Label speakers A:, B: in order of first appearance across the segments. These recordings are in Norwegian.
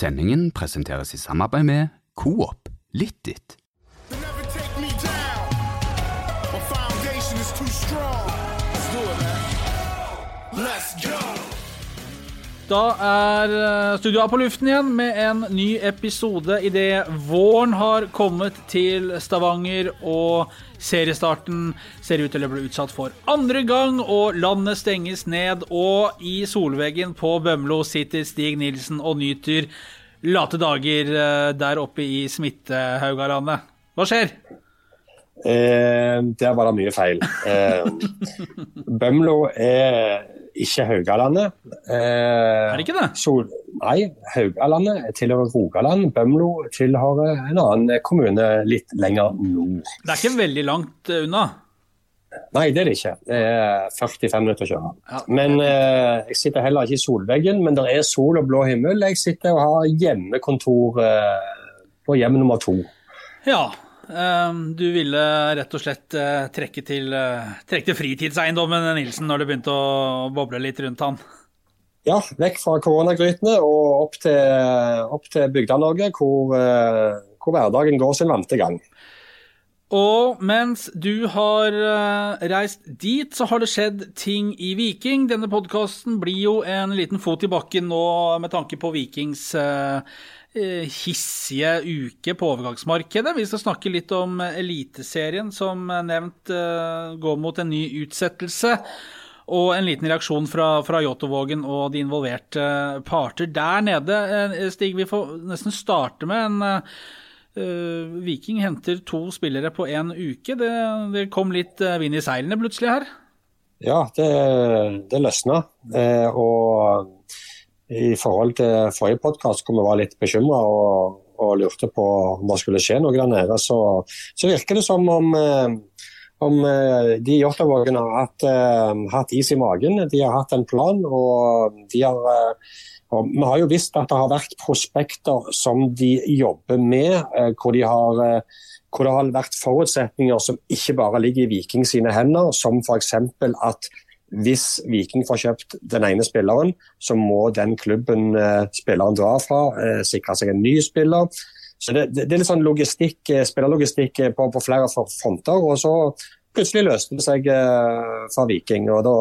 A: Sendingen presenteres i samarbeid med Coop
B: it, man. Let's go.
C: Da er eh, studioet på luften igjen med en ny episode idet våren har kommet til Stavanger og seriestarten ser ut til å bli utsatt for andre gang, og landet stenges ned. Og i solveggen på Bømlo sitter Stig Nilsen og nyter late dager eh, der oppe i Smittehaugalandet. Hva skjer?
D: Eh, det er bare mye feil. Eh, Bømlo er ikke Haugalandet. Eh,
C: Er det ikke det?
D: Sol Nei, Haugalandet tilhører Rogaland. Bømlo tilhører en annen kommune litt lenger nord.
C: Det er ikke veldig langt eh, unna.
D: Nei, det er det ikke. Det er 45 minutter å kjøre.
C: Ja.
D: Men eh, jeg sitter heller ikke i solveggen, men det er sol og blå himmel. Jeg sitter og har hjemmekontor eh, på hjem nummer to.
C: Ja. Eh, Du ville rett og slett eh, trekke til, eh, trekke til fritidseiendommen Nilsen når det begynte å boble litt rundt han.
D: Ja, vekk fra koronagrytene og opp til, opp til Bygda-Norge, hvor, eh, hvor hverdagen går sin vante gang.
C: Og mens du har reist dit, så har det skjedd ting i Viking. Denne podkasten blir jo en liten fot i bakken nå med tanke på Vikings hissige uke på overgangsmarkedet. Vi skal snakke litt om Eliteserien, som nevnt eh, går mot en ny utsettelse. Og en liten reaksjon fra, fra Jåttåvågen og de involverte parter der nede. Eh, Stig, vi får nesten starte med en eh, Eh, Viking henter to spillere på én uke. Det, det kom litt eh, vind i seilene plutselig her.
D: Ja, det, det løsna. Eh, og i forhold til forrige podkast, hvor vi var litt bekymra og, og, lurte på om det skulle skje noe der nede, så, så virker det som om, eh, om eh, de i har hatt, eh, hatt is i magen. De har hatt en plan, og de har og Vi har jo visst at det har vært prospekter som de jobber med, hvor, de har, hvor det har vært forutsetninger som ikke bare ligger i Viking sine hender, som f.eks. at hvis Viking får kjøpt den ene spilleren, så må den klubben eh, spilleren drar fra eh, sikre seg en ny spiller. Så Det, det, er litt sånn logistikk, eh, spillerlogistikk på, på flere fronter. og så Plutselig løste det seg for Viking. og da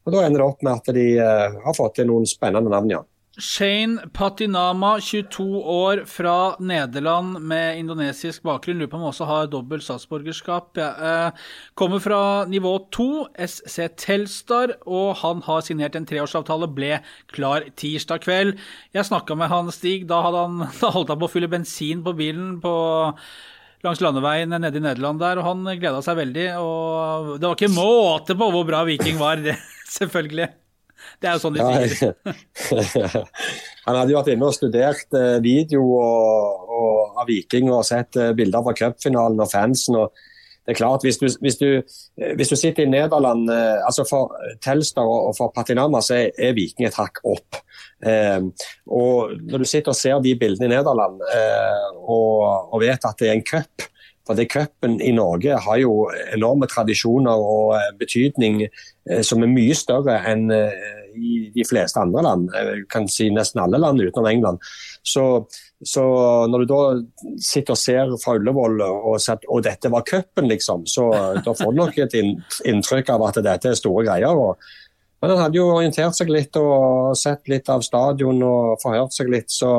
D: og Da ender det opp med at de har fått til noen spennende navn, ja.
C: Shane Patinama, 22 år, fra Nederland med indonesisk bakgrunn. Lurer på om han også har dobbelt statsborgerskap. Ja, eh, kommer fra nivå 2, SC Telstar, og han har signert en treårsavtale. Ble klar tirsdag kveld. Jeg snakka med han Stig, da, han, da holdt han på å fylle bensin på bilen på langs landeveien nede i Nederland der, og han gleda seg veldig. Og det var ikke måte på hvor bra Viking var, det, selvfølgelig. Det er jo sånn de sier.
D: Ja, han hadde jo vært inne og studert eh, video og, og, av Viking og sett eh, bilder fra cupfinalen og fansen. og det er klart, Hvis du, hvis du, eh, hvis du sitter i Nederland, altså for Telstar og, og for Patinama, så er, er Viking et hakk opp. Eh, og Når du sitter og ser de bildene i Nederland eh, og, og vet at det er en cup for det Cupen i Norge har jo enorme tradisjoner og eh, betydning eh, som er mye større enn eh, i de fleste andre land. Jeg kan si nesten alle land utenom England. Så, så når du da sitter og ser fra Ullevål og, sett, og dette var cupen, liksom, så da får du nok et inntrykk av at dette er store greier. og men han hadde jo orientert seg litt og sett litt av stadion og forhørt seg litt. Så,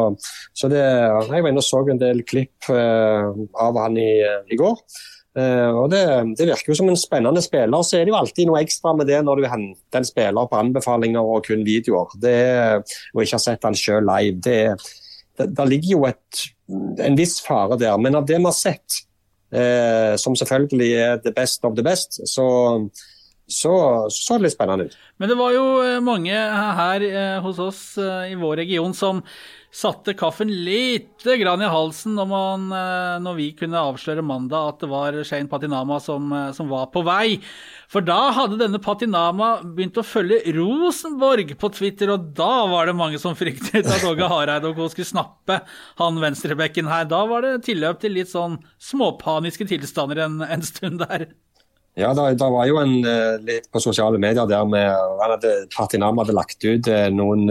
D: så det, jeg var inne og så en del klipp eh, av han i, i går. Eh, og det, det, virker jo som en spennende spiller. Så er det jo alltid noe ekstra med det når du henter en spiller på anbefalinger og kun videoer. Det, og ikke har sett han sjøl live. Det, det, det, ligger jo et, en viss fare der. Men av det vi har sett, eh, som selvfølgelig er the best of the best, så så, så det litt spennende ut.
C: Men det var jo eh, mange her eh, hos oss eh, i vår region som satte kaffen lite grann i halsen når, man, når vi kunne avsløre mandag at det var Shane Patinama som, som, var på vei. For da hadde denne Patinama begynt å følge Rosenborg på Twitter, og da var det mange som fryktet at Åge Hareide og co. skulle snappe han venstrebekken her. Da var det tilløp til litt sånn småpaniske tilstander en, en stund der.
D: Ja, det, var jo en litt på sosiale medier der med hadde, Patinam hadde lagt ut noen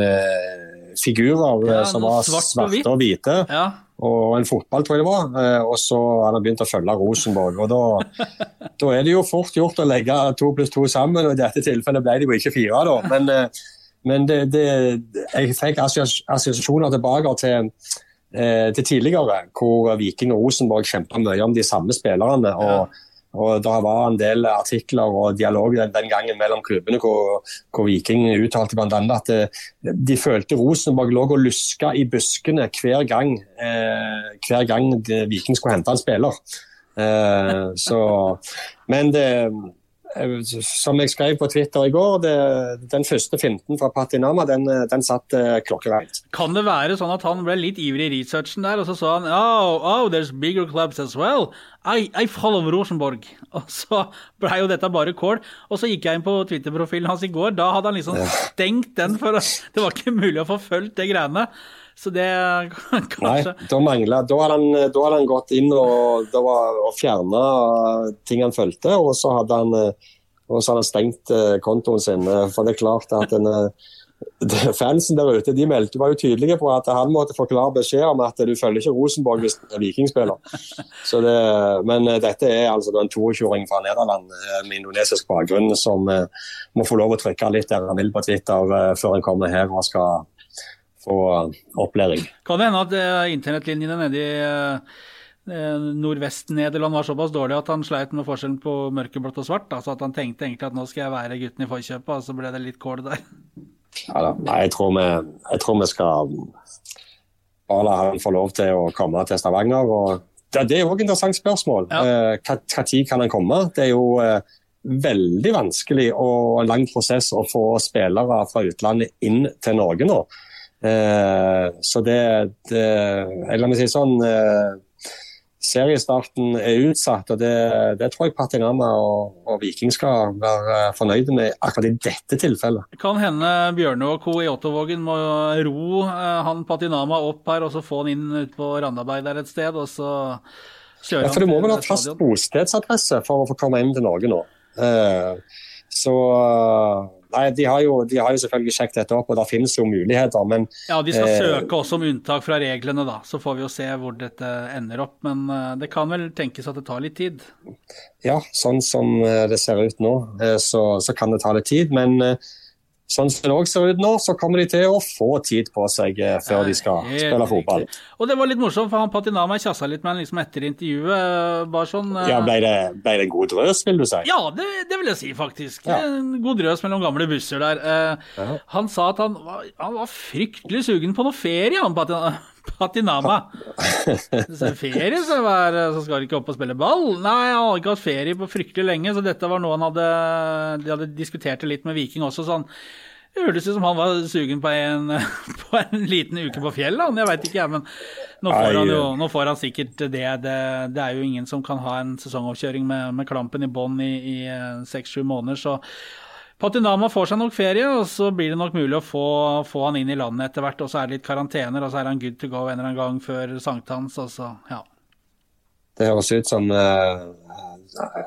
D: figurer eh,
C: Ja,
D: som
C: noe
D: var
C: svart og
D: svarte
C: hvitt.
D: og hvite.
C: Ja.
D: Og en fotball, tror jeg det var. Eh, Og så hadde han begynt å følge Rosenborg. og da, da er det jo fort gjort å legge to pluss to sammen, og i dette tilfellet ble det jo ikke fire. da. Men, eh, men det, det, jeg fikk assosi- assosiasjoner tilbake til, eh, til tidligere, hvor Viking og Rosenborg kjempa mye om de samme spillerne. og og Det var en del artikler og dialog den, gangen mellom klubbene hvor, hvor Viking uttalte bl.a. at eh, de følte Rosenborg lå og luska i buskene hver gang, eh, hver gang Viking skulle hente en spiller. Eh, så, men det, som jeg skrev på Twitter i går, det, den første finten fra Patinama den, eh, den satt eh, klokkereint.
C: Kan det være sånn at han ble litt ivrig i researchen der, og så sa han oh, oh, there's bigger clubs as well. I, I follow Rosenborg. Og så ble jo dette bare kål. Og så gikk jeg inn på Twitter-profilen hans i går. Da hadde han liksom stengt den, for det var ikke mulig å få fulgt det greiene. Så det
D: Nei,
C: kanskje
D: da manglet, da hadde, han, da hadde han gått inn og, var, og fjerna ting han fulgte, og så hadde han, eh, så hadde han stengt eh, kontoen sin. eh, For det er klart at den, eh, fansen der ute de meldte, var jo tydelige på at han måtte forklare beskjed om at du følger ikke Rosenborg hvis du er vikingspiller. Så det, men eh, dette er altså en 22-åring fra Nederland eh, med indonesisk bakgrunn som eh, må få lov å trykke litt der han vil på Twitter eh, før han kommer her og skal få eh, opplæring.
C: Kan det hende at eh, internettlinjene nede i eh, Nordvest-Nederland var såpass dårlig at han sleit med forskjellen på mørkeblått og svart? Altså at han tenkte egentlig at nå skal jeg være gutten i forkjøpet, og så ble det litt kål der.
D: Ja, da. Nei, jeg tror, vi, jeg tror vi skal bare la han få lov til å komme til Stavanger. Og det, det er også et interessant spørsmål.
C: Ja.
D: Tid kan han komme? Det er jo veldig vanskelig og en lang prosess å få spillere fra utlandet inn til Norge nå. Eh, så det, det eller La meg si sånn eh, Seriestarten er utsatt, og det, det tror jeg Patinama og, og Viking skal være fornøyde med akkurat i dette tilfellet.
C: Kan hende Bjørne og co. i Ottovågen må ro eh, han Patinama opp her, og så få han inn ut på Randaberg der et sted, og så kjøre
D: Ja, for du må vel ha fast bostedsadresse for å få komme inn til Norge nå. Eh, så eh, Nei, de har, jo, de har jo selvfølgelig sjekket dette opp, og det finnes jo muligheter. Men
C: Ja, de skal
D: Eh,
C: søke også om unntak fra reglene, da. Så får vi jo se hvor dette ender opp. Men eh, det kan vel tenkes at det tar litt tid.
D: ja, sånn som eh, det ser ut nå, eh, så, så kan det ta litt tid. Men eh, sånn som det òg ser ut nå, så kommer de til å få tid på seg eh, før de skal
C: Helt
D: spille fotball.
C: riktig. Og det var litt morsomt, for han Patinama kjassa litt med han liksom etter intervjuet. eh, Bare sånn eh,
D: Ja, Ble det, ble det en god drøs, vil du si?
C: Ja, det, det vil jeg si, faktisk.
D: Ja.
C: En god drøs mellom gamle busser der. Han sa at han var, han var fryktelig sugen på noe ferie, han Patin- Patinama. Så ferie, så, var, så skal han ikke opp og spille ball? Nei, han hadde ikke hatt ferie på fryktelig lenge, så dette var noe han hadde De hadde diskutert det litt med Viking også, så han det hørtes ut som han var sugen på en, på en liten uke på fjellet. Jeg veit ikke, jeg, men nå får, han jo, nå får han sikkert det. Det, det er jo ingen som kan ha en sesongoppkjøring med, med klampen i bånn i seks-sju måneder, så Patinama får seg nok ferie, og så blir det nok mulig å få, få han inn i landet etter hvert. Og så er det litt karantener, og så er han good to go en eller annen gang før sankthans. Og så, ja.
D: Det høres ut som uh,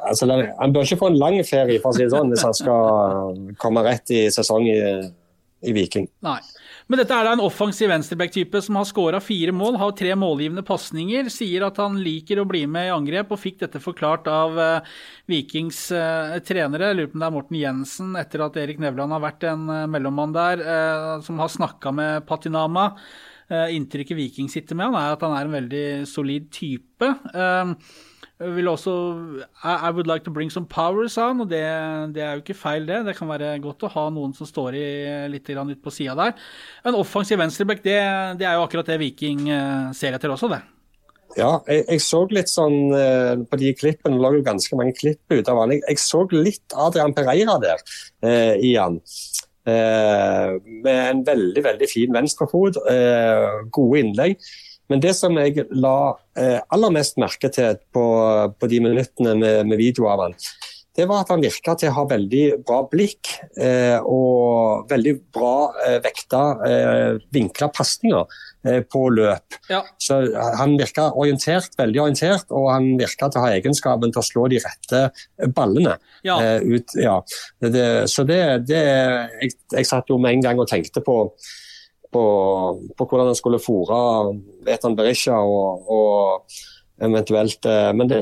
D: altså, Han bør ikke få en lang ferie, for å si det sånn, hvis han skal komme rett i sesong i, i Viking.
C: Nei. Men dette er da en offensiv venstreback-type som har skåra fire mål, har tre målgivende pasninger, sier at han liker å bli med i angrep, og fikk dette forklart av eh, Vikings eh, trenere. Jeg lurer på om det er Morten Jensen, etter at Erik Nevland har vært en eh, mellommann der, som har snakka med Patinama. Inntrykket Viking sitter med han, er at han er en veldig solid type. Vil også I, would like to bring some power, sa han, og det, det er jo ikke feil, det. Det kan være godt å ha noen som står i litt ut på sida der. En offensiv venstreback, det, det er jo akkurat det Viking eh, ser etter også, det.
D: Ja, jeg, jeg så litt sånn eh, på de klippene, det lå ganske mange klipp ut av han. Jeg, jeg så litt Adrian Pereira der eh, i han. Eh, med en veldig veldig fin venstrefot, eh, gode innlegg. Men det som jeg la eh, aller mest merke til på, på de minuttene med, med video av han, det var at han virka til å ha veldig bra blikk eh, og veldig bra eh, vekta eh, vinkla pasninger eh, på løp.
C: Ja.
D: Så Han virka orientert, veldig orientert, og han virka til å ha egenskapen til å slå de rette ballene.
C: Ja.
D: eh, ut, ja. Det, så det, det jeg, jeg satt jo med en gang og tenkte på på, på hvordan en skulle fòre Vetan Berisha og, og eventuelt eh, Men det,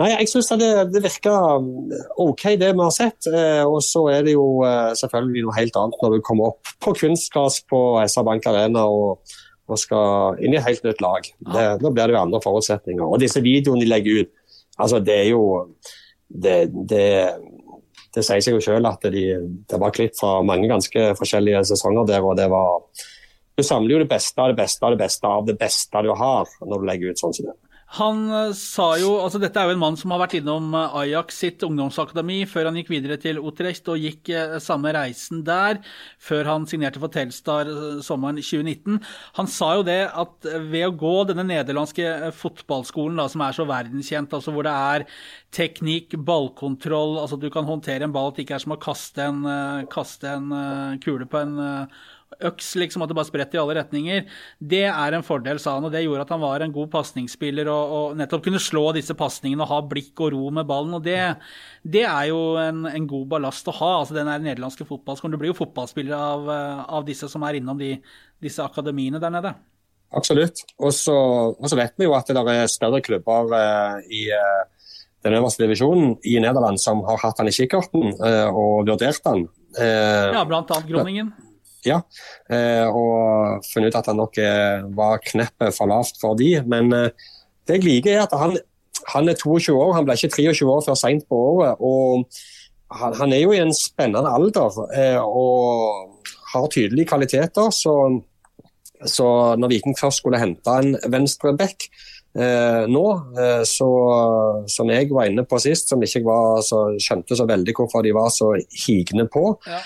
D: nei, jeg syns det, det virker OK, det vi har sett. Eh, og så er det jo eh, selvfølgelig noe helt annet når du kommer opp på kunstgras på SR Bank Arena og, og skal inn i et helt nytt lag. Det, da blir det jo andre forutsetninger. Og disse videoene de legger ut, altså det er jo det, det det sier seg jo selv at de, det var klipp fra mange ganske forskjellige sesonger der. og det var Du samler jo det beste av det beste av det beste av det beste du har, når du legger ut sånn som det.
C: Han eh, sa jo, altså Dette er jo en mann som har vært innom eh, Ajax sitt ungdomsakademi før han gikk videre til Utrecht og gikk eh, samme reisen der, før han signerte for Telstar sommeren 2019. Han sa jo det at ved å gå denne nederlandske fotballskolen, da, som er så verdenskjent, altså hvor det er teknikk, ballkontroll, altså du kan håndtere en ball at det ikke er som å kaste en, kaste en kule på en øks, liksom, at det bare spredt i alle retninger. Det er en fordel, sa han, og det gjorde at han var en god pasningsspiller og, og, nettopp kunne slå disse pasningene og ha blikk og ro med ballen. og Det, det er jo en, en, god ballast å ha. altså Den nederlandske fotballskolen. Du blir jo fotballspiller av, av, disse som er innom de, disse akademiene der nede.
D: Absolutt. Og så vet vi jo at det er større klubber eh, i eh, den øverste divisjonen i Nederland som har hatt han i kikkerten eh, og vurdert han.
C: ja, blant annet Groningen
D: ja. Eh, og funnet ut at han nok eh, var kneppet for lavt for de. Men eh, det jeg liker, er at han, han, er 22 år, han ble ikke 23 år før seint på året. og han, han, er jo i en spennende alder og har tydelige kvaliteter. Så, så når Viking først skulle hente en venstreback Eh, nå, eh, så, som jeg var inne på sist, som ikke var så, skjønte så veldig hvorfor de var så higne på. Ja.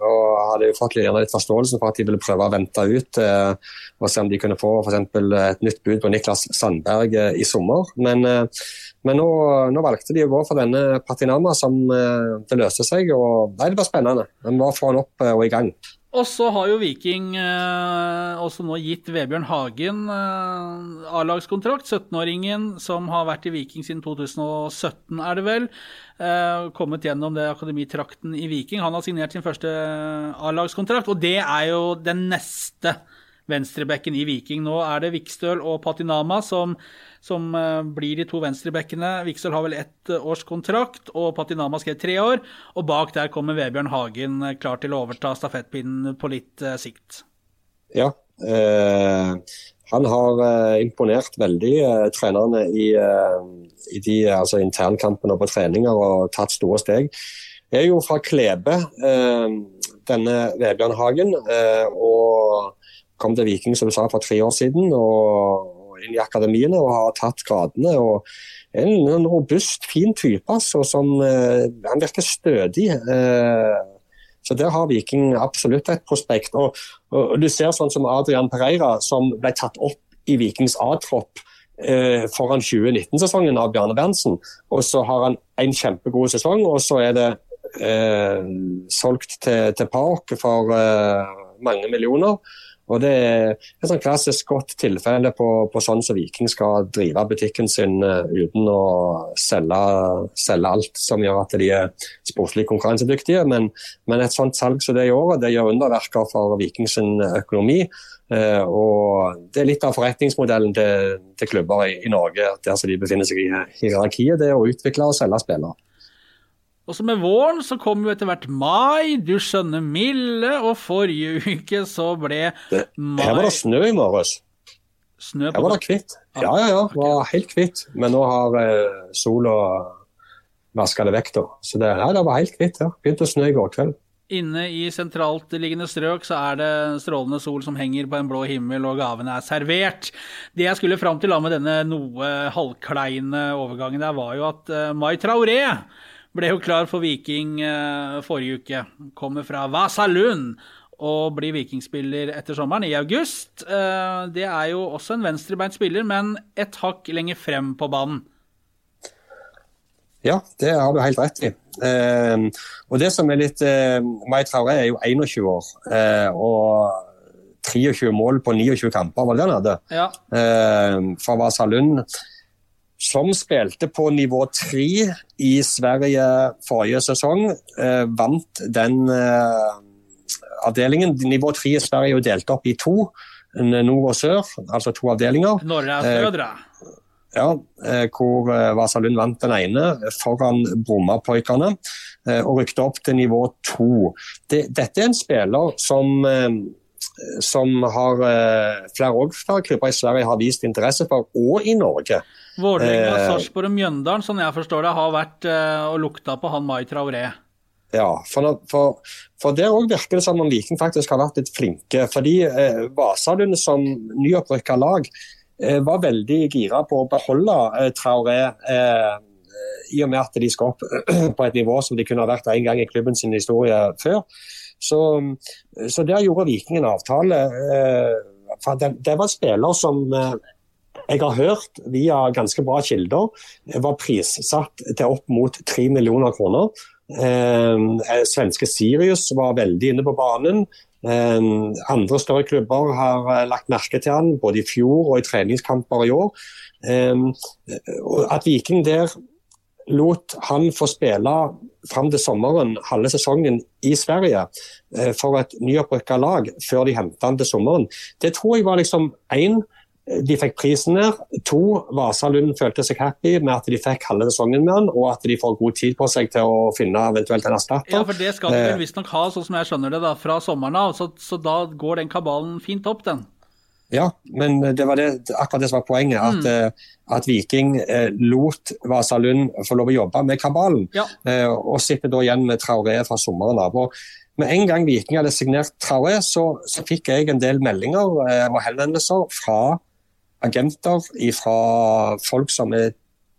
D: Eh, og hadde jo fått litt forståelse for at de ville prøve å vente ut eh, og se om de kunne få for et nytt bud på Niklas Sandberg eh, i sommer. Men, eh, men nå, nå, valgte de å gå for denne Patinama, som eh, det løste seg. og nei, Det var spennende. Vi må få han opp eh, og i gang.
C: Og så har jo Viking eh, også nå gitt Vebjørn Hagen eh, A-lagskontrakt. 17-åringen som har vært i Viking siden 2017, er det vel. Eh, kommet gjennom det akademitrakten i Viking. Han har signert sin første A-lagskontrakt, og det er jo den neste venstrebekken i Viking. Nå er det Vikstøl og Patinama som som eh, blir de to venstrebekkene. Viksel har vel ett eh, års kontrakt, og Patinama skrev tre år. Og bak der kommer Vebjørn Hagen eh, klar til å overta stafettpinnen på litt sikt.
D: Ja, eh, han har eh, imponert veldig, eh, trenerne i, i de altså, internkampene på treninger og tatt store steg. Jeg er jo fra Klebe, denne Vebjørn Hagen, og kom til Viking som du sa, for tre år siden. og inn i akademiene og har tatt gradene. og En, en robust, fin type altså, som eh, Han virker stødig. Eh, så Der har Viking absolutt et prospekt. Og, og, Du ser sånn som Adrian Pereira, som ble tatt opp i Vikings A-tropp eh, foran 2019-sesongen av Bjarne Berntsen. Og så har han en kjempegod sesong, og så er det eh, solgt til, til Park for eh, mange millioner. Og Det er et sånn klassisk godt tilfelle på, på sånn som Viking skal drive butikken sin uh, uten å selge, selge, alt som gjør at de er sportslig konkurransedyktige. Men, men, et sånt salg som det i året, det gjør underverker for Viking sin økonomi. Uh, og Det er litt av forretningsmodellen til, til klubber i, i Norge, der de befinner seg i hierarkiet. Det er å utvikle og selge spillere.
C: Og så med våren så kom jo etter hvert mai, du skjønner milde, og forrige uke så ble mai
D: Her var det snø i morges.
C: Snø
D: på Her var det hvitt. Ja, ja, ja. Det var helt hvitt. Men nå har eh, sola vaska det vekk, da. Så det, ja, det var helt hvitt. Ja. Begynte å snø i går kveld.
C: Inne i sentralt liggende strøk så er det strålende sol som henger på en blå himmel, og gavene er servert. Det jeg skulle fram til da med denne noe halvkleine overgangen der, var jo at uh, Mai Traoré ble jo klar for Viking eh, forrige uke. Kommer fra Vasalund og blir vikingspiller etter sommeren, i august. Eh, det er jo også en venstrebeint spiller, men et hakk lenger frem på banen.
D: Ja, det har du helt rett i. Eh, og det som er litt eh, Mai Traoré er jo 21 år. Og 23 mål på 29 kamper, var det det han hadde?
C: Ja.
D: Eh, for Vasalund som spilte på nivå tre i Sverige forrige sesong, eh, vant den eh, avdelingen. Nivå tre i Sverige er jo delt opp i to, nord og sør, altså to avdelinger.
C: Norra og Södra.
D: Ja, eh, hvor eh, Vasalund vant den ene foran Brommapojkene eh, og rykte opp til nivå to. Det, dette er en spiller som, eh, som har eh, flere òg fra klubber i Sverige har vist interesse for, og i Norge.
C: Vålerenga,
D: Eh.
C: Sarpsborg og Mjøndalen, sånn jeg forstår det, har vært eh, og lukta på han Mai Traoré.
D: Ja, for, for, for der òg virker det som om Viking faktisk har vært litt flinke. Fordi eh, Vasalund som nyopprykka lag eh, var veldig gira på å beholde eh, Traoré. Eh, I og med at de skal opp på et nivå som de kunne ha vært en gang i klubben sin historie før. Så, så der gjorde Viking en avtale. Eh, for det, det var spiller som eh, jeg har hørt via ganske bra kilder eh, var prissatt til opp mot 3 millioner kroner. Eh, svenske Sirius var veldig inne på banen. Eh, andre større klubber har lagt merke til han, både i fjor og i treningskamper i år. Eh, at Viking der lot han få spille fram til sommeren, halve sesongen i Sverige, eh, for et nyopprykka lag før de hentet han til sommeren, det tror jeg var liksom én de fikk prisen der. To, Vasalund følte seg happy med at de fikk halve sesongen med han, og at de får god tid på seg til å finne eventuelt en erstatter.
C: Ja, for det skal de
D: Eh.
C: vel visstnok ha, sånn som jeg skjønner det, da, fra sommeren av. Så, så da går den kabalen fint opp, den.
D: Ja, men det var det, akkurat det som var poenget. At, eh, at Viking uh, lot Vasalund få lov å jobbe med kabalen.
C: Ja.
D: Uh, og sitter da igjen med Traoré fra sommeren av. Og med en gang Viking hadde signert Traoré, så, så fikk jeg en del meldinger og henvendelser fra agenter, fra folk som er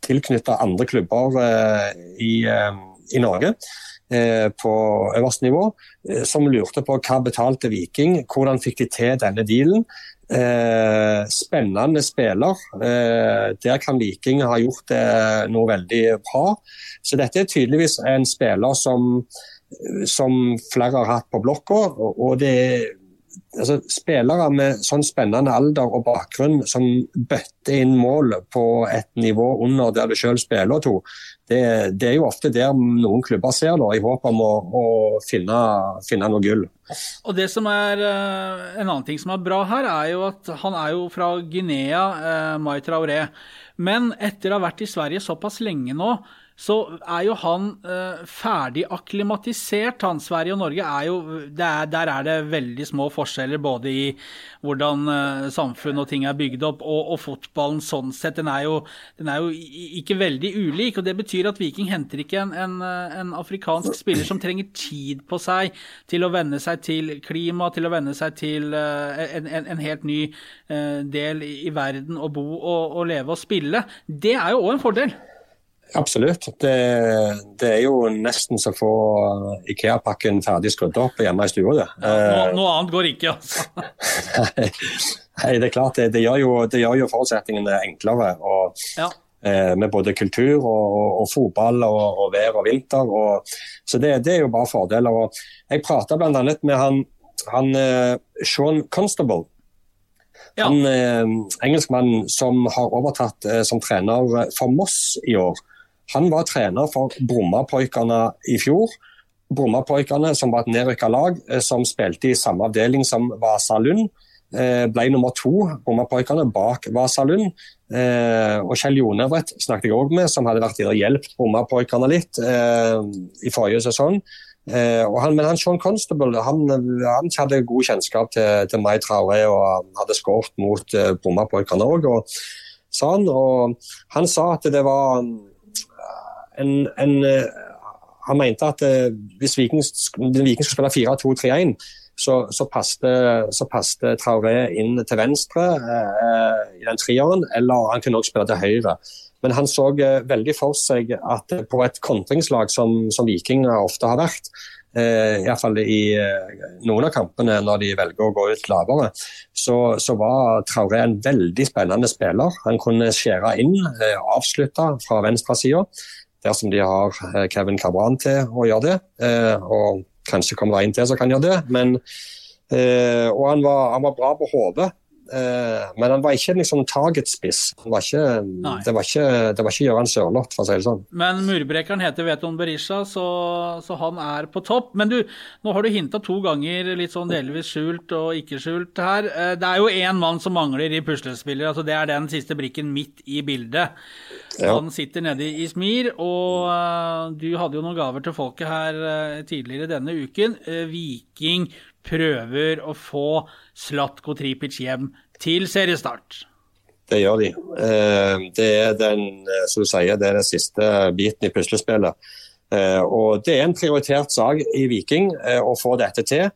D: tilknyttet andre klubber i, i Norge på øverste nivå, som lurte på hva betalte Viking, hvordan fikk de til denne dealen. Eh, spennende spiller. Eh, der kan Viking ha gjort eh, noe veldig bra. Så dette er tydeligvis en spiller som, som flere har hatt på blokka. og det er altså, Spillere med sånn spennende alder og bakgrunn som bøtter inn mål på et nivå under der du selv spiller, to, det, det er jo ofte der noen klubber ser da, i håp om å, å finne, finne noe gull.
C: Og det som er eh, En annen ting som er bra her, er jo at han er jo fra Guinea, eh, Mai Traoré. Men etter å ha vært i Sverige såpass lenge nå, så er jo han eh, ferdig akklimatisert. Han Sverige og Norge er jo er, Der er det veldig små forskjeller både i hvordan eh, samfunn og ting er bygd opp, og, og fotballen sånn sett. Den er, jo, den er jo ikke veldig ulik. og Det betyr at Viking henter ikke en, en, eh, en afrikansk spiller som trenger tid på seg til å venne seg til klima, til å venne seg til eh, en, en, helt ny eh, del i verden å bo og, og leve og spille. Det er jo òg en fordel.
D: Absolutt. Det, det er jo nesten så få Ikea-pakken ferdig skrudd opp hjemme i stua. Ja,
C: Noe,
D: Eh,
C: noe annet går ikke, altså.
D: Nei, det er klart det, det, gjør jo, det gjør jo forutsetningene enklere. Og,
C: Ja.
D: eh, med både kultur og, og, og fotball og, og vær og vinter. Og, så det, det er jo bare fordeler. Og jeg prata bl.a. med han, han eh, Sean Constable.
C: Ja.
D: Han eh, engelskmannen som har overtatt eh, som trener for Moss i år. Han var trener for Brommapojkene i fjor. Brommapojkene, som var et nedrykka lag, eh, som spilte i samme avdeling som Vasalund, eh, ble nummer to, Brommapojkene, bak Vasalund. Eh, og Kjell Jonevret snakket jeg òg med, som hadde vært der og hjulpet Brommapojkene litt i forrige sesong. Han, men han Sean Constable han, han hadde god kjennskap til, til Mai Traoré og hadde skåret mot Brommapojkene òg. Sa og han sa at det var en, en eh, Han mente at eh, hvis Viking, Viking skulle spille 4-2-3-1, så, så passte Traoré inn til venstre eh, i den trieren, eller han kunne også spille til høyre. Men han så eh, veldig for seg at på et kontringslag som, som Viking ofte har vært, eh, iallfall i eh, noen av kampene når de velger å gå ut lavere, så, så var Traoré en veldig spennende spiller. Han kunne skjære inn, eh, avslutte fra venstresida, dersom de har eh, Kevin Cabran til å gjøre det. Eh, og kanskje kommer det en til som kan gjøre det. Men, eh, og han var, han var bra på hodet. Eh, men han var ikke liksom targetspiss. Det var ikke, det var ikke, det var ikke Gøran Sørloth, for å si det sånn.
C: Men murbrekeren heter Veton Berisha, så, så han er på topp. Men du, nå har du hinta to ganger, litt sånn delvis skjult og ikke skjult her. Eh, Det er jo én mann som mangler i puslespillet. altså Det er den siste brikken midt i bildet.
D: Ja.
C: Han sitter nede i Smir, og eh, du hadde jo noen gaver til folket her tidligere denne uken. Viking prøver å få Slatko Tripic hjem til seriestart.
D: Det gjør de. Eh, Det er den, eh, sier, det er den siste biten i puslespillet. Eh, Og det er en prioritert sak i Viking å få dette til.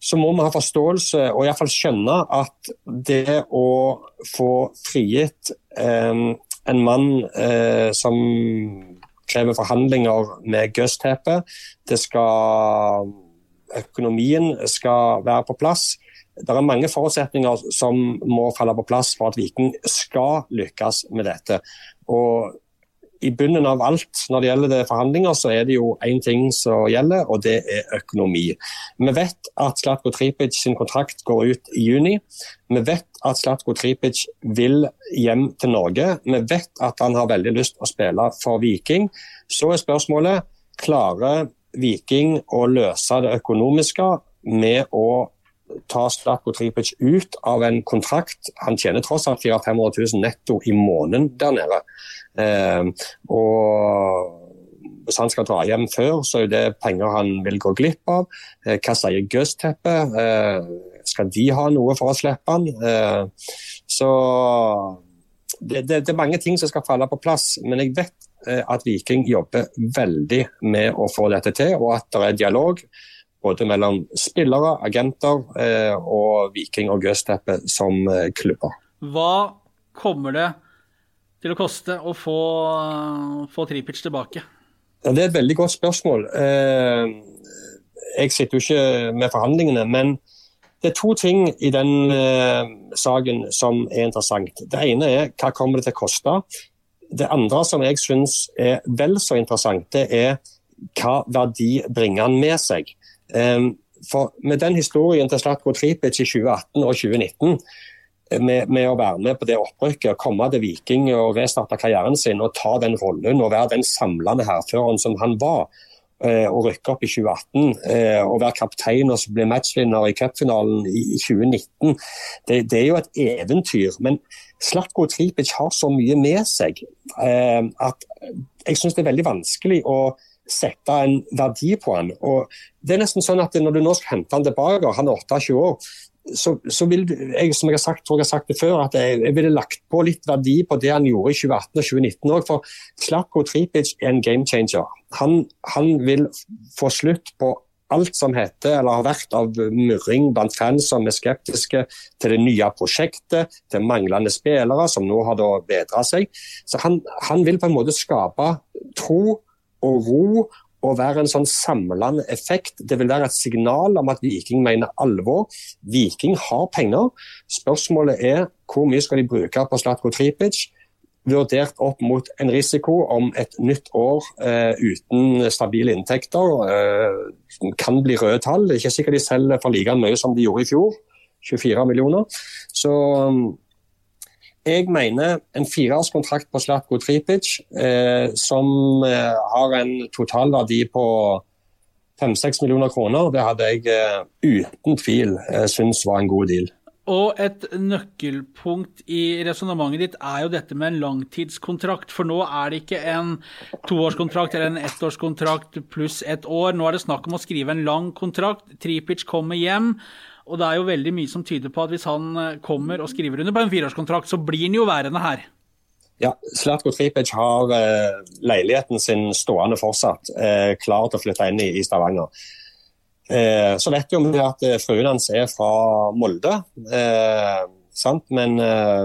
D: Så må vi ha forståelse og iallfall skjønne at det å få frigitt en mann som krever forhandlinger med Gøstepe, det skal økonomien skal være på plass. Det er mange forutsetninger som må falle på plass for at Viking skal lykkes med dette. Og I bunnen av alt når det gjelder forhandlinger, så er det jo én ting som gjelder, og det er økonomi. Vi vet at Slatko Tripic sin kontrakt går ut i juni. Vi vet at Slatko Tripic vil hjem til Norge. Vi vet at han har veldig lyst å spille for Viking. Så er spørsmålet klarer Viking å løse det økonomiske med å ta Slatko Tripic ut av en kontrakt. Han tjener tross alt 400 500 000 netto i måneden der nede. Eh, og hvis han skal dra hjem før, så er det penger han vil gå glipp av. Eh, hva sier Gøsteppe? Eh, skal de ha noe for å slippe han? Eh, så det, det, det er mange ting som skal falle på plass, men jeg vet at Viking jobber veldig med å få dette til, og at det er dialog både mellom spillere, agenter eh, og Viking og Gøsteppe som eh, klubber.
C: Hva kommer det til å koste å få, få Tripic tilbake?
D: Ja, Det er et veldig godt spørsmål. Eh, Jeg sitter jo ikke med forhandlingene, men det er to ting i den eh, saken som er interessant. Det ene er hva kommer det til å koste. Det andre som jeg syns er vel så interessant, det er hva verdi bringer han med seg. Eh, For med den historien til Slatko Tripic i 2018 og 2019 med, med, å være med på det opprykket, komme til Viking og restarte karrieren sin og ta den rollen og være den samlende hærføreren som han var. Eh, Og rykke opp i 2018 eh, og være kaptein og bli matchvinner i cupfinalen i i 2019. Det, det er jo et eventyr. Men Slatko Tripic har så mye med seg eh, at jeg syns det er veldig vanskelig å sette en verdi på han. Og det er nesten sånn at Når du nå skal hente han tilbake, han er 28 år, så, så vil jeg, som jeg har sagt, tror jeg har sagt det før, at jeg, jeg ville lagt på litt verdi på det han gjorde i 2018 og 2019 òg. For Slatko Tripic er en game changer. Han, han vil få slutt på alt som heter, eller har vært av murring blant fans som er skeptiske til det nye prosjektet, til manglende spillere, som nå har da bedra seg. Så han, han vil på en måte skape tro og ro og være en sånn samlende effekt. Det vil være et signal om at Viking mener alvor. Viking har penger. Spørsmålet er hvor mye skal de bruke på Slatko Tripic? Vurdert opp mot en risiko om et nytt år eh, uten stabile inntekter. Eh, kan bli røde tall. Det er ikke sikkert de selger for like mye som de gjorde i fjor. 24 millioner. Så jeg mener en fireårskontrakt på Slatko Tripic, eh, som eh, har en totalverdi på 5-6 millioner kroner, det hadde jeg eh, uten tvil eh, syntes var en god deal.
C: Og et nøkkelpunkt i resonnementet ditt er jo dette med en langtidskontrakt. For nå er det ikke en toårskontrakt eller en ettårskontrakt pluss ett år. Nå er det snakk om å skrive en lang kontrakt. Tripic kommer hjem. Og det er jo veldig mye som tyder på at hvis han eh, kommer og skriver under på en fireårskontrakt, så blir han jo værende her.
D: Ja, Slatko Tripic har eh, leiligheten sin stående fortsatt, eh, klar til å flytte inn i Stavanger. Eh, så vet vi at eh, fruen hans er fra Molde. Eh? Men eh,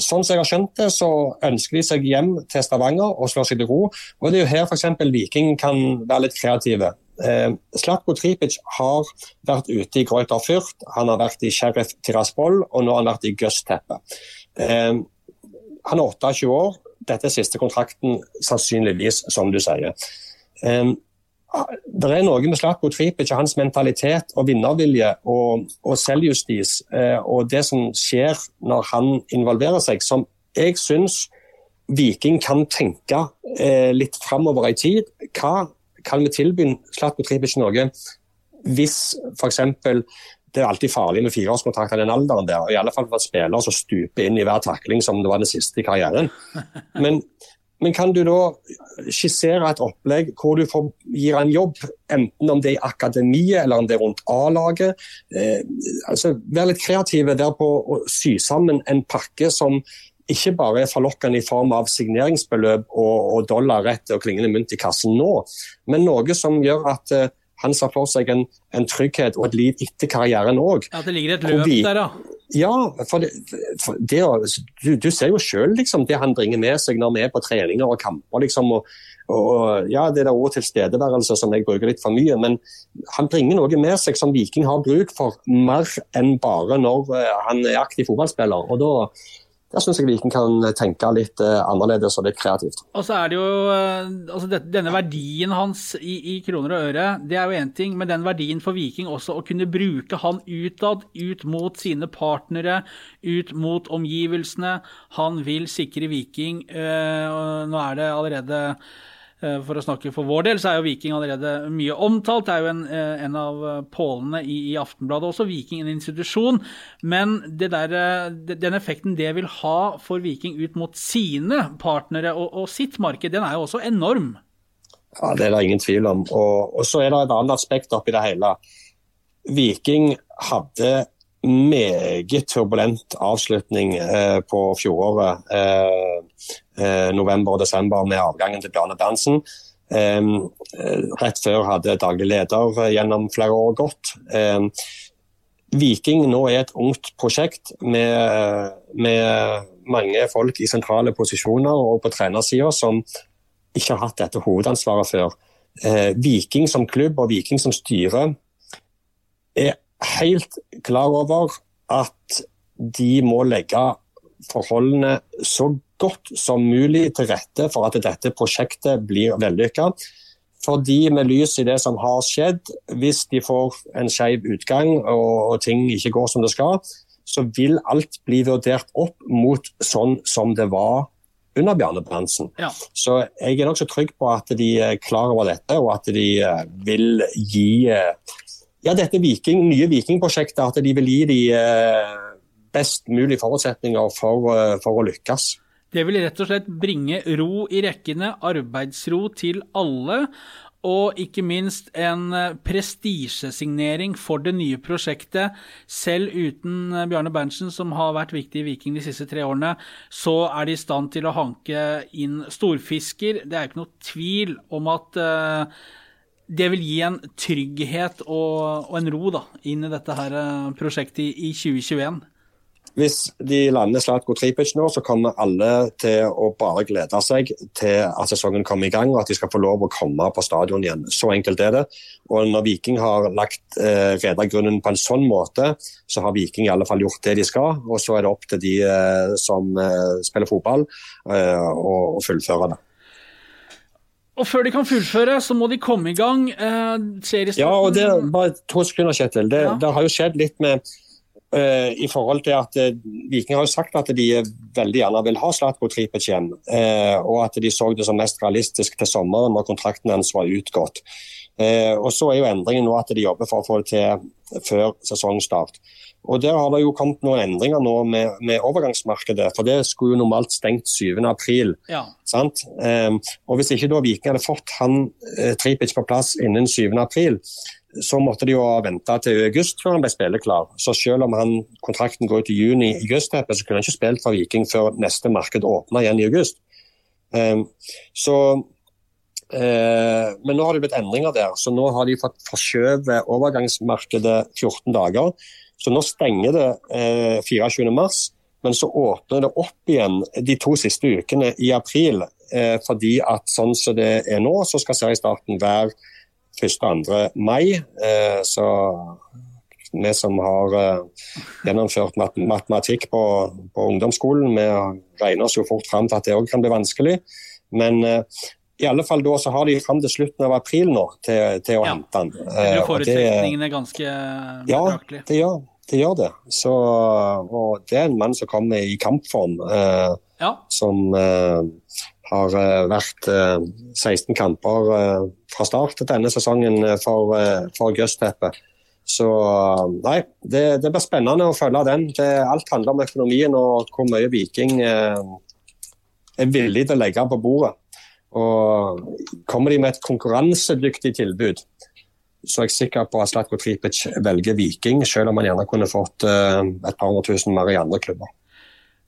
D: sånn som jeg har skjønt det, så ønsker de seg hjem til Stavanger og slår seg til ro. Og Det er jo her f.eks. Viking kan være litt kreative. Eh, Slatko Tripic har vært ute i Greuter Fürth, han har vært i Sheriff Tiraspol og nå har han vært i Gøsteppe. Eh, han er 28 år, dette er siste kontrakten sannsynligvis, som du sier. Eh, det er noe med Slatko Tripic og hans mentalitet og vinnervilje og, og selvjustis eh, og det som skjer når han involverer seg, som jeg syns Viking kan tenke eh, litt framover i tid. Hva kan vi tilby Slatko Tripic noe hvis f.eks. Det er alltid farlig med fireårskontrakt i den alderen der. og I alle fall for spillere som stuper inn i hver takling som det var den siste i karrieren. Men men kan du da skissere et opplegg hvor du får, gir en jobb, enten om det er i akademiet eller om det er rundt A-laget? Eh, altså, Vær litt kreative der på å sy sammen en pakke som ikke bare er forlokkende i form av signeringsbeløp og, og dollar rett og klingende mynt i kassen nå, men noe som gjør at eh, han ser for seg en, en, trygghet og et liv etter karrieren òg.
C: At det ligger et løp der, da?
D: Ja, for, det, for det, du, du, ser jo sjøl liksom, det han bringer med seg når vi er på treninger og kamper. Liksom, og, og, ja, Det er òg tilstedeværelse som jeg bruker litt for mye, men han bringer noe med seg som Viking har bruk for, mer enn bare når uh, han er aktiv fotballspiller. og da der syns jeg Viking kan tenke litt uh, annerledes og litt kreativt.
C: Og så er det jo, uh, altså Denne verdien hans i, i, kroner og øre, det er jo én ting. Men den verdien for Viking også å kunne bruke han utad, ut mot sine partnere, ut mot omgivelsene. Han vil sikre Viking. Nå er det allerede Eh, for å snakke for vår del, så er jo Viking allerede mye omtalt. Det er jo en, eh, en av eh, pålene i, i, Aftenbladet også, Viking en institusjon. Men der, den effekten det vil ha for Viking ut mot sine partnere og, og sitt marked, den er jo også enorm.
D: Ja, Det er det ingen tvil om. Og, og så er det et annet aspekt oppi det hele. Viking hadde meget turbulent avslutning eh, på fjoråret. Eh, eh, november og desember med avgangen til Bjarne Berntsen. Eh, rett før hadde daglig leder gjennom flere år gått. Eh, Viking nå er et ungt prosjekt med, med mange folk i sentrale posisjoner og på trenersida som ikke har hatt dette hovedansvaret før. Eh, Viking som klubb og Viking som styre er helt klar over at de må legge forholdene så godt som mulig til rette for at dette prosjektet blir vellykka. Fordi med lys i det som har skjedd, hvis de får en skeiv utgang og, ting ikke går som det skal, så vil alt bli vurdert opp mot sånn som det var under Bjarne Brandsen. Ja. Så jeg er nokså trygg på at de er klar over dette, og at de eh, vil gi eh, ja, dette Viking, nye Vikingprosjektet, at de vil gi de eh, best mulige forutsetninger for, eh, for, å lykkes.
C: Det vil rett og slett bringe ro i rekkene, arbeidsro til alle. Og ikke minst en eh, prestisjesignering for det nye prosjektet. Selv uten Bjarne Berntsen, som har vært viktig i Viking de siste tre årene, så er de i stand til å hanke inn storfisker. Det er ikke noe tvil om at uh, det vil gi en trygghet og, og en ro da, inn i dette her eh, prosjektet i, i 2021.
D: Hvis de lander Slatko Tripic nå, så kommer alle til å bare glede seg til at sesongen kommer i gang og at de skal få lov å komme på stadion igjen. Så enkelt er det. Og Når Viking har lagt eh, redergrunnen på en sånn måte, så har Viking i alle fall gjort det de skal. Og så er det opp til de eh, som eh, spiller fotball, eh, å fullføre det.
C: Og før de kan fullføre, så må de komme i gang. Eh,
D: ja, og det bare to sekunder, Kjetil. Det, ja. det har jo skjedd litt med eh, i forhold til at eh, Viking har jo sagt at de veldig gjerne vil ha Slatko Tripic igjen. Uh, og at de så det som mest realistisk til sommeren når kontrakten hans var utgått. Uh, og så er jo endringen nå at de jobber for å få det til før sesongstart. Og Der har det jo kommet noen endringer nå med, med overgangsmarkedet. for Det skulle jo normalt stengt 7.4. Ja. Um, og Hvis ikke da Viking hadde fått han eh, Tripic på plass innen 7.4, så måtte de jo ha venta til august før han ble spilleklar. Så selv om han, kontrakten går ut i juni i august, så kunne han ikke spilt for Viking før neste marked åpna igjen i august. Um, så uh, men nå har det blitt endringer der, så nå har de fått forskjøvet overgangsmarkedet 14 dager. Så nå stenger det eh, 24.3, men så åpner det opp igjen de to siste ukene i april. Eh, fordi at sånn som det er nå, så skal seriestarten være 1.-2. mai. Eh, så vi som har eh, gjennomført mat matematikk på, på, ungdomsskolen, vi regner oss jo fort fram til at det òg kan bli vanskelig. Men eh, i alle fall da så har de fram til slutten av april nå til, til å
C: Ja.
D: hente den.
C: Det
D: Eh,
C: blir
D: det-
C: forutsetningene ganske
D: Ja, det gjør det. Gjør det. Så, og det er en mann som kommer i kampform, eh,
C: Ja.
D: som eh, har eh, vært eh, 16 kamper eh, fra start denne sesongen for, for Gøsteppe. Så nei, det, det blir spennende å følge den. Det, alt handler om økonomien og hvor mye Viking eh, er villig til å legge på bordet. Og Kommer de med et konkurransedyktig tilbud, så er jeg sikker på at Slatko Tripic velger Viking, selv om han gjerne kunne fått eh, et par hundre tusen mer i andre klubber.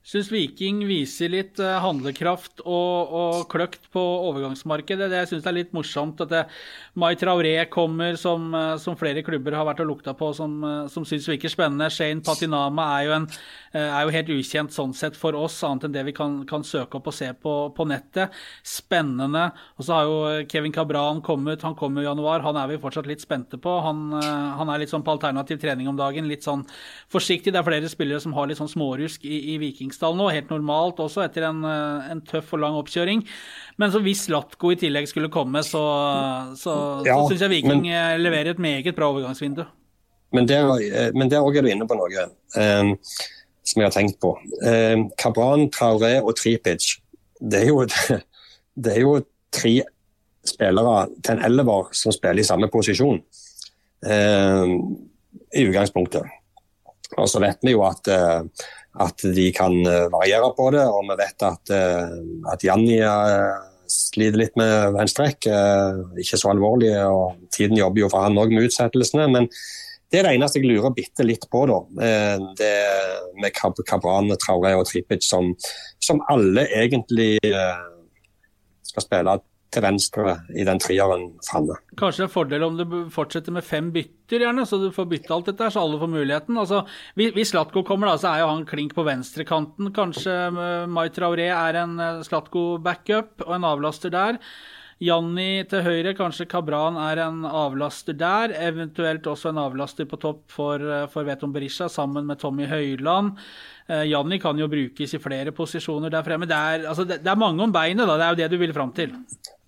C: Syns Viking viser litt eh, handlekraft og, og kløkt på overgangsmarkedet. Det jeg syns er litt morsomt at det, Mai Traoré kommer, som, eh, som flere klubber har vært og lukta på, som, eh, som syns virker spennende. Shane Patinama er jo, en, eh, er jo helt ukjent sånn sett for oss, annet enn det vi kan, kan søke opp og se på, på nettet. Spennende. Og så har jo Kevin Cabran kommet, han kommer i januar. Han er vi fortsatt litt spente på. Han, eh, han er litt sånn på alternativ trening om dagen, litt sånn forsiktig. Det er flere spillere som har litt sånn smårusk i, i Vikingsdal nå, helt normalt også, etter en, eh, en tøff og lang oppkjøring. Men så hvis Latko i tillegg skulle komme, så, så,
D: Ja,
C: så syns jeg Viking
D: men-
C: eh, leverer et meget bra overgangsvindu.
D: Men der, eh, men der også er du inne på noe um, som jeg har tenkt på. Um, Kabran, Traoré og Tripic, det er jo, det er jo tre spillere til en elver som spiller i samme posisjon. Eh, I utgangspunktet. Og så vet vi jo at, eh, at de kan eh, variere på det, og vi vet at, eh, at Janni eh, sliter litt med venstrekk. Ikke så alvorlig, og tiden jobber jo for han òg med utsettelsene. men det er det eneste jeg lurer bitte litt på, da. Det med Kab Kabran, Traoré og Tripic, som, som alle egentlig skal spille til venstre i den trieren framme.
C: Kanskje en fordel om du fortsetter med fem bytter, gjerne, så du får bytte alt dette, så alle får muligheten. Altså, hvis Slatko kommer, da, så er jo han klink på venstrekanten. Kanskje Mai Traoré er en eh, Slatko-backup og en avlaster der. Janni til høyre, kanskje Kabran er en avlaster der. Eventuelt også en avlaster på topp for, eh, for Veton Berisha sammen med Tommy Høyland. Eh, Janni kan jo brukes i flere posisjoner der fremme. Det er, altså, det, det er mange om beinet, da. Det er jo det du vil fram til.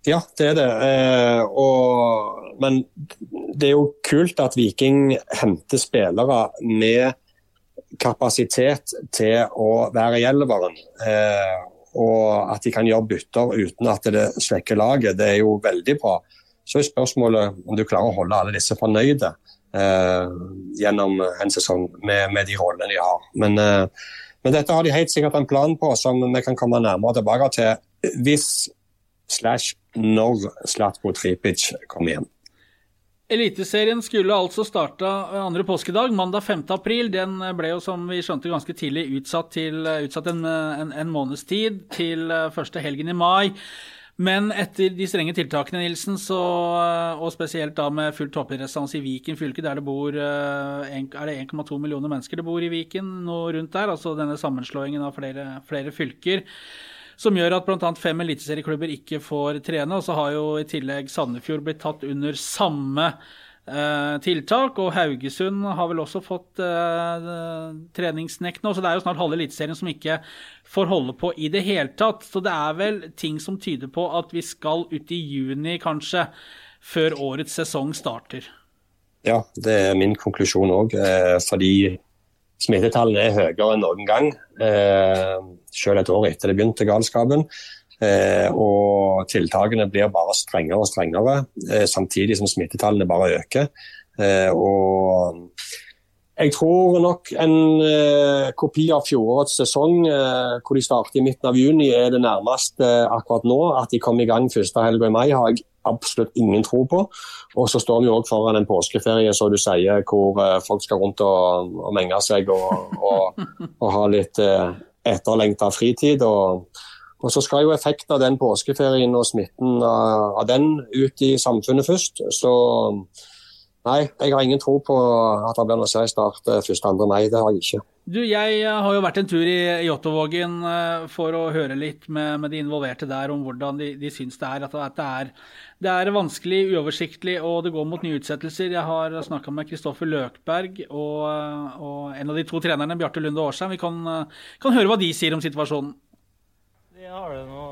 D: Ja, det er det. Eh, og, men det er jo kult at Viking henter spillere med kapasitet til å være i elveren. Eh, og at de kan gjøre bytter uten at det svekker laget. Det er jo veldig bra. Så er spørsmålet om du klarer å holde alle disse fornøyde eh, gjennom en sesong med, med de rollene de har. Men, eh, men dette har de helt sikkert en plan på som vi kan komme nærmere tilbake til hvis slash når Slatko Tripic kom hjem.
C: Eliteserien skulle altså starta andre påskedag, mandag 5. april. Den ble jo, som vi skjønte, ganske tidlig utsatt, til, utsatt en, en, en måneds tid, til første helgen i mai. Men etter de strenge tiltakene, Nilsen, så, og spesielt da med full toppidrettsstans i Viken fylke, der det bor er det 1,2 millioner mennesker det bor i Viken, noe rundt der, altså denne sammenslåingen av flere, flere fylker som gjør at bl.a. fem eliteserieklubber ikke får trene. Og så har jo i tillegg Sandefjord blitt tatt under samme eh, tiltak. Og Haugesund har vel også fått eh, treningsnekt nå. Så det er jo snart halve Eliteserien som ikke får holde på i det hele tatt. Så det er vel ting som tyder på at vi skal ut i juni, kanskje, før årets sesong starter.
D: Ja, det er min konklusjon òg. Eh, fordi smittetallene er høyere enn noen gang. Eh, selv et år etter det begynte galskapen. Eh, og tiltakene blir bare strengere og strengere, eh, samtidig som smittetallene bare øker. Og jeg tror nok en kopi av fjorårets sesong, hvor de starter i midten av juni, er det nærmeste akkurat nå. At de kom i gang første helga i mai, har jeg absolutt ingen tro på. Og så står vi òg foran en påskeferie, så du sier, hvor eh, folk skal rundt og, og menge seg og, og, og ha litt eh, etterlengta fritid. Og, og, så skal jo effekten av den påskeferien og smitten av, av den ut i samfunnet først. Så nei, jeg har ingen tro på at det blir noe seriestart 1.2. mai. Det har jeg ikke.
C: Du, jeg eh, har jo vært en tur i Jåttåvågen eh, for å høre litt med, med, de involverte der om hvordan de, de syns det er. At det er, det er vanskelig, uoversiktlig og det går mot nye utsettelser. Jeg har snakka med Kristoffer Løkberg og, og, en av de to trenerne, Bjarte Lunde Årsheim. Vi kan, kan, høre hva de sier om situasjonen.
E: Vi har det nå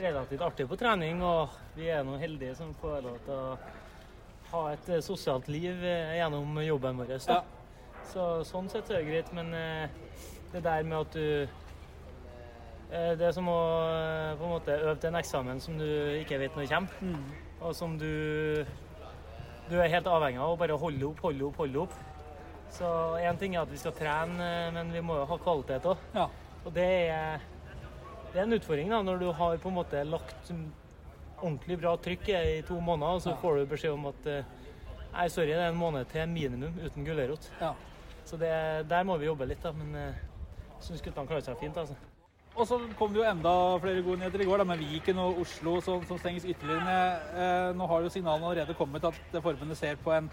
E: relativt artig på trening, og vi er nå heldige som får lov til å ha et eh, sosialt liv eh, gjennom jobben vår. Da. Så sånn sett så er det greit, men eh, det der med at du eh, Det er som å eh, på en måte øve til en eksamen som du ikke vet når kommer, og som du du er helt avhengig av å bare holde opp, holde opp, holde opp. Så én ting er at vi skal trene, men vi må jo ha kvalitet òg.
C: Ja.
E: Og det er, det er en utfordring da, når du har på en måte lagt ordentlig bra trykk i to måneder, og så får du beskjed om at Nei, sorry, det er en måned til minimum uten gulrot.
C: Ja.
E: Så det, der må vi jobbe litt, da. Men eh, jeg syns guttene klarer seg fint, altså.
C: Og så kom det jo enda flere gode nyheter i går, da, med Viken og Oslo som, som stenges ytterligere ned. Eh, nå har jo signalene allerede kommet at forbundet ser på en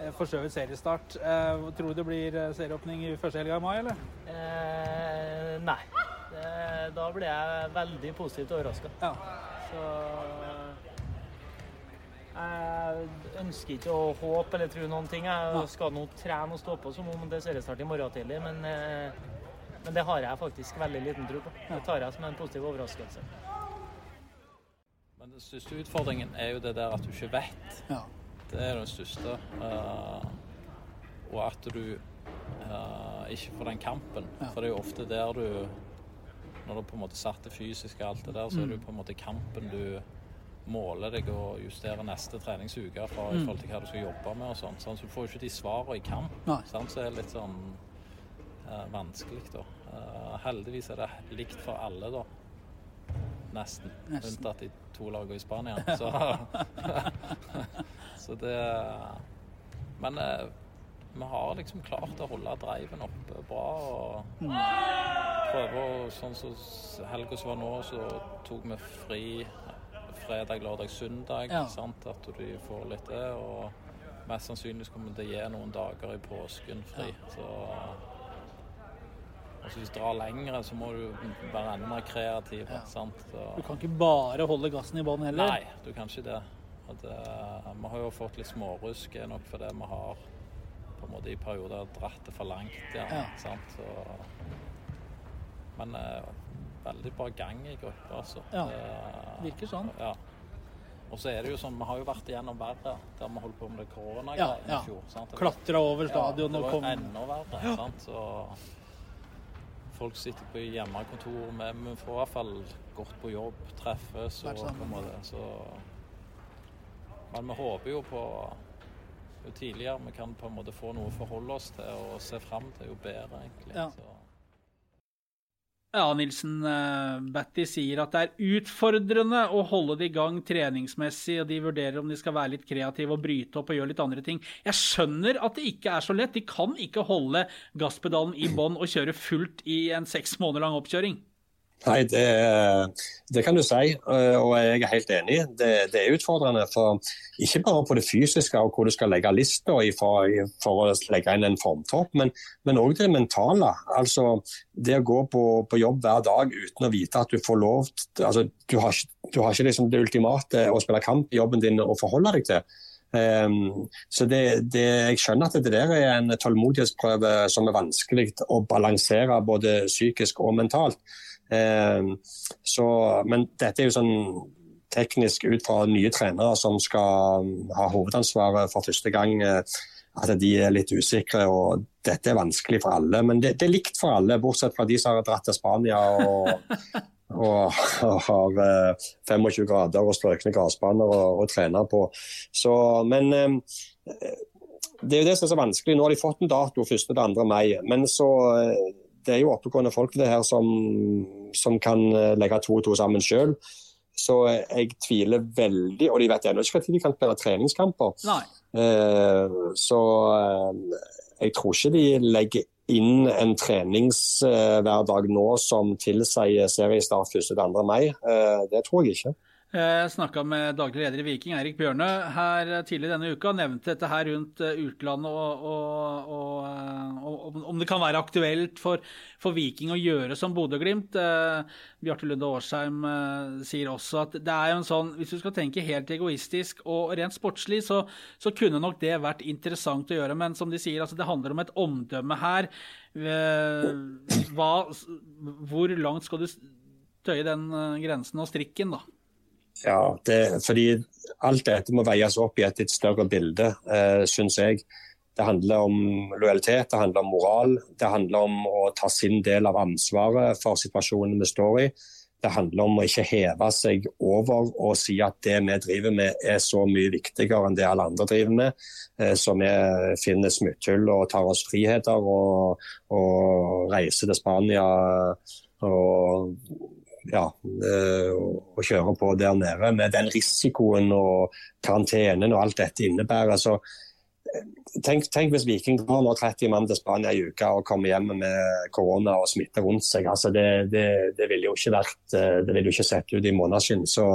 C: eh, forskjøvet seriestart. Eh, tror du det blir eh, serieåpning i første helga i mai, eller?
E: Eh, nei. Da blir jeg veldig positivt overraska.
C: Ja.
E: Så jeg ønsker ikke å håpe eller tro noen ting. Jeg skal nå trene og stå på som om det er seriestart i morgen tidlig, men, eh, men det har jeg faktisk veldig liten tro på. Det tar jeg som en positiv overraskelse.
F: Men den største utfordringen er jo det der at du ikke vet.
C: Ja.
F: Det er den største. Eh, og at du eh, ikke får den kampen. For det er jo ofte der du Når du på en måte satt det fysiske og alt det der, så er det jo på en måte kampen du måler deg og justere neste treningsuke for i forhold til hva du skal jobbe med og sånn. sånn. Så du får jo ikke de svarene i kamp. Sant? Så er det litt sånn eh, vanskelig, da. Eh, heldigvis er det likt for alle, da. Nesten.
C: Nesten.
F: Unntatt de to lagene i Spania. Så, så det Men eh, vi har liksom klart å holde driven oppe bra. og prøve å Sånn som helga som var nå, så tok vi fri fredag, lørdag, søndag.
C: Ja.
F: Sant? At du får litt det. Og mest sannsynlig kommer det til å gi noen dager i påsken fri. Så Altså hvis du drar lengre, så må du være enda mer kreativ.
C: Ja.
F: Sant? Så,
C: Du kan ikke bare holde gassen i bånn heller.
F: Nei, du kan ikke det. Og det. Vi har jo fått litt smårusk nok fordi vi har på en måte i perioder dratt det for langt. Ja,
C: Ja.
F: Sant? Så, men eh, veldig bra gang i gruppa, altså.
C: Ja,
F: Det-
C: virker sånn.
F: Ja. Og så er det jo sånn, vi har jo vært igjennom verre der vi holdt på med det
C: Ja,
F: koronagreiene
C: ja.
F: i fjor. Sant? Det
C: Klatra over stadion
F: ja,
C: og
F: det
C: kom
F: var enda verre. Sant? Så folk sitter på hjemmekontor, men vi får i hvert fall gått på jobb, treffes og på en måte så Men vi håper jo på Jo tidligere vi kan på en måte få noe å forholde oss til og se fram til, jo bedre, egentlig.
C: Ja.
F: Så.
C: Ja, Nilsen uh, Batty sier at det er utfordrende å holde det i gang treningsmessig, og de vurderer om de skal være litt kreative og bryte opp og gjøre litt andre ting. Jeg skjønner at det ikke er så lett. De kan ikke holde gasspedalen i bånn og kjøre fullt i en seks måneder lang oppkjøring.
D: Nei, det, det kan du si, eh, og jeg er helt enig. Det, det er utfordrende. for Ikke bare på det fysiske og hvor du skal legge lista for, for å legge inn en formtopp, men, òg det mentale. Altså, Det å gå på, på jobb hver dag uten å vite at du får lov altså, Du har, du har ikke liksom det ultimate å spille kamp i jobben din å forholde deg til. Um, så det, det, Jeg skjønner at det der er en tålmodighetsprøve som er vanskelig å balansere både psykisk og mentalt. Ehm, så, men dette er jo sånn teknisk ut fra nye trenere som skal ha hovedansvaret for første gang. eh, At de er litt usikre. og Dette er vanskelig for alle. Men det, det er likt for alle, bortsett fra de som har dratt til Spania og, og, og har eh, 25 grader og strøkne gressbaner å, å trene på. Så, men eh, det er jo det som er så vanskelig. Nå har de fått en dato 1.-2. mai. Men så eh, det er jo oppegående folk det her som, som kan eh, legge to og to sammen sjøl. Så eh, jeg tviler veldig, og de vet ennå ikke når de kan spille treningskamper. Eh, Så eh, jeg tror ikke de legger inn en treningshverdag nå som tilsier seriestart 1.-2. mai. Eh, Det tror jeg ikke.
C: Jeg snakka med daglig leder i Viking, Eirik Bjørnø, her tidligere denne uka. Nevnte dette her rundt eh, utlandet og, og, og, eh, og om- det kan være aktuelt for, for Viking å gjøre som Bodø-Glimt. Eh, Bjarte Lunde Årsheim eh, sier også at det er jo en sånn Hvis du skal tenke helt egoistisk og rent sportslig, så, så kunne nok det vært interessant å gjøre. Men som de sier, altså det handler om et omdømme her. Eh, Hva, hvor langt skal du tøye den eh, grensen og strikken, da.
D: Ja, det, fordi alt dette må veies opp i et litt større bilde, eh, syns jeg. Det handler om lojalitet, det handler om moral. Det handler om å ta sin del av ansvaret for situasjonen vi står i. Det handler om å ikke heve seg over og si at det vi driver med er så mye viktigere enn det alle andre driver med. Eh, så vi finner smutthull og tar oss friheter og, og reiser til Spania og ja, å og kjører på der nede med den risikoen og karantenen og alt dette innebærer. Så eh, tenk, tenk hvis Viking går nå 30 mann til Spania i uka og kommer hjem med korona og smitte rundt seg. Altså det, det, det ville jo ikke vært eh, Det ville jo ikke sett ut i måneskinn. Så,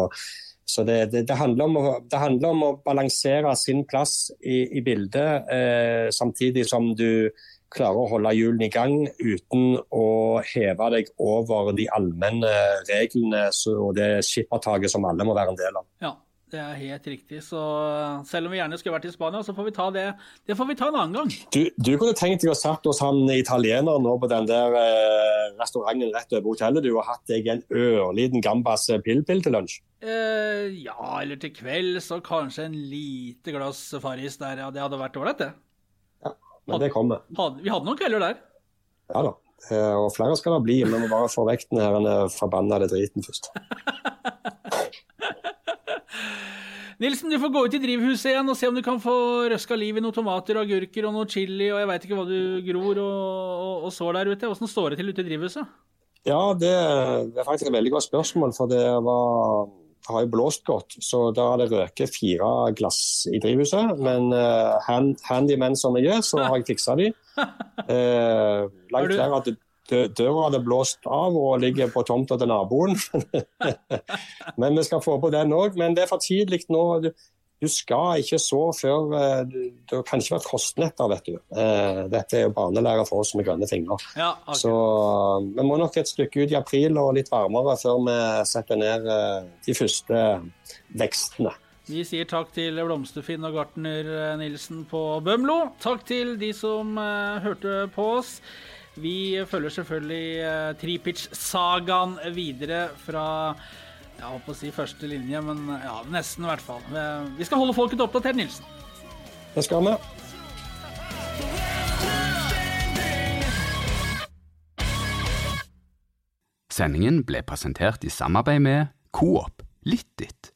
D: så det, det, handler å, det, handler om å, balansere sin plass i, i bildet, eh, samtidig som du klarer å holde hjulene i gang uten å heve deg over de allmenne reglene og det skippertaket som alle må være en del av.
C: Ja, det er helt riktig. Så selv om vi gjerne skulle vært i Spania, så får vi ta det Det får vi ta en annen gang.
D: Du, du kunne tenkt deg å satt hos han italieneren nå på den der eh, restauranten rett over hotellet du har hatt deg en ørliten gambas pill-pill til lunsj?
C: Eh, ja, eller til kveld så kanskje en lite glass Farris der. Ja, det hadde vært ålreit, det.
D: Men det kommer.
C: Hadde, vi hadde noen kvelder der.
D: Ja da. Eh, og flere skal det bli. Vi må bare få vekk den forbannede driten først.
C: Nilsen, du får gå ut i drivhuset igjen og se om du kan få røska liv i noen tomater og agurker og noe chili og jeg veit ikke hva du gror og, og, og sår der ute. Åssen står det til ute i drivhuset?
D: Ja, det, det er faktisk et veldig godt spørsmål. For det var har jo blåst godt, så da har det røket fire glass i drivhuset. Men uh, hand, handyman som jeg er, så har jeg fiksa de. Uh, langt flere at døra hadde blåst av og ligger på tomta til naboen. men vi skal få på den òg. Men det er for tidlig nå. Du skal ikke så før eh, Det kan ikke være kostnetter, vet du. Eh, dette er jo barnelære for oss med grønne fingre.
C: Ja, okay.
D: Så eh, vi må nok et stykke ut i april og litt varmere før vi setter ned de første vekstene.
C: Vi sier takk til Blomsterfinn og gartner Nilsen på Bømlo. Takk til de som hørte på oss. Vi følger selvfølgelig Tripitch-sagaen videre fra jeg holdt på å si første linje, men ja, nesten i hvert fall. Vi skal holde folket oppdatert, Nilsen.
D: Det skal vi.
A: Sendingen ble presentert i samarbeid med Coop Litt ditt.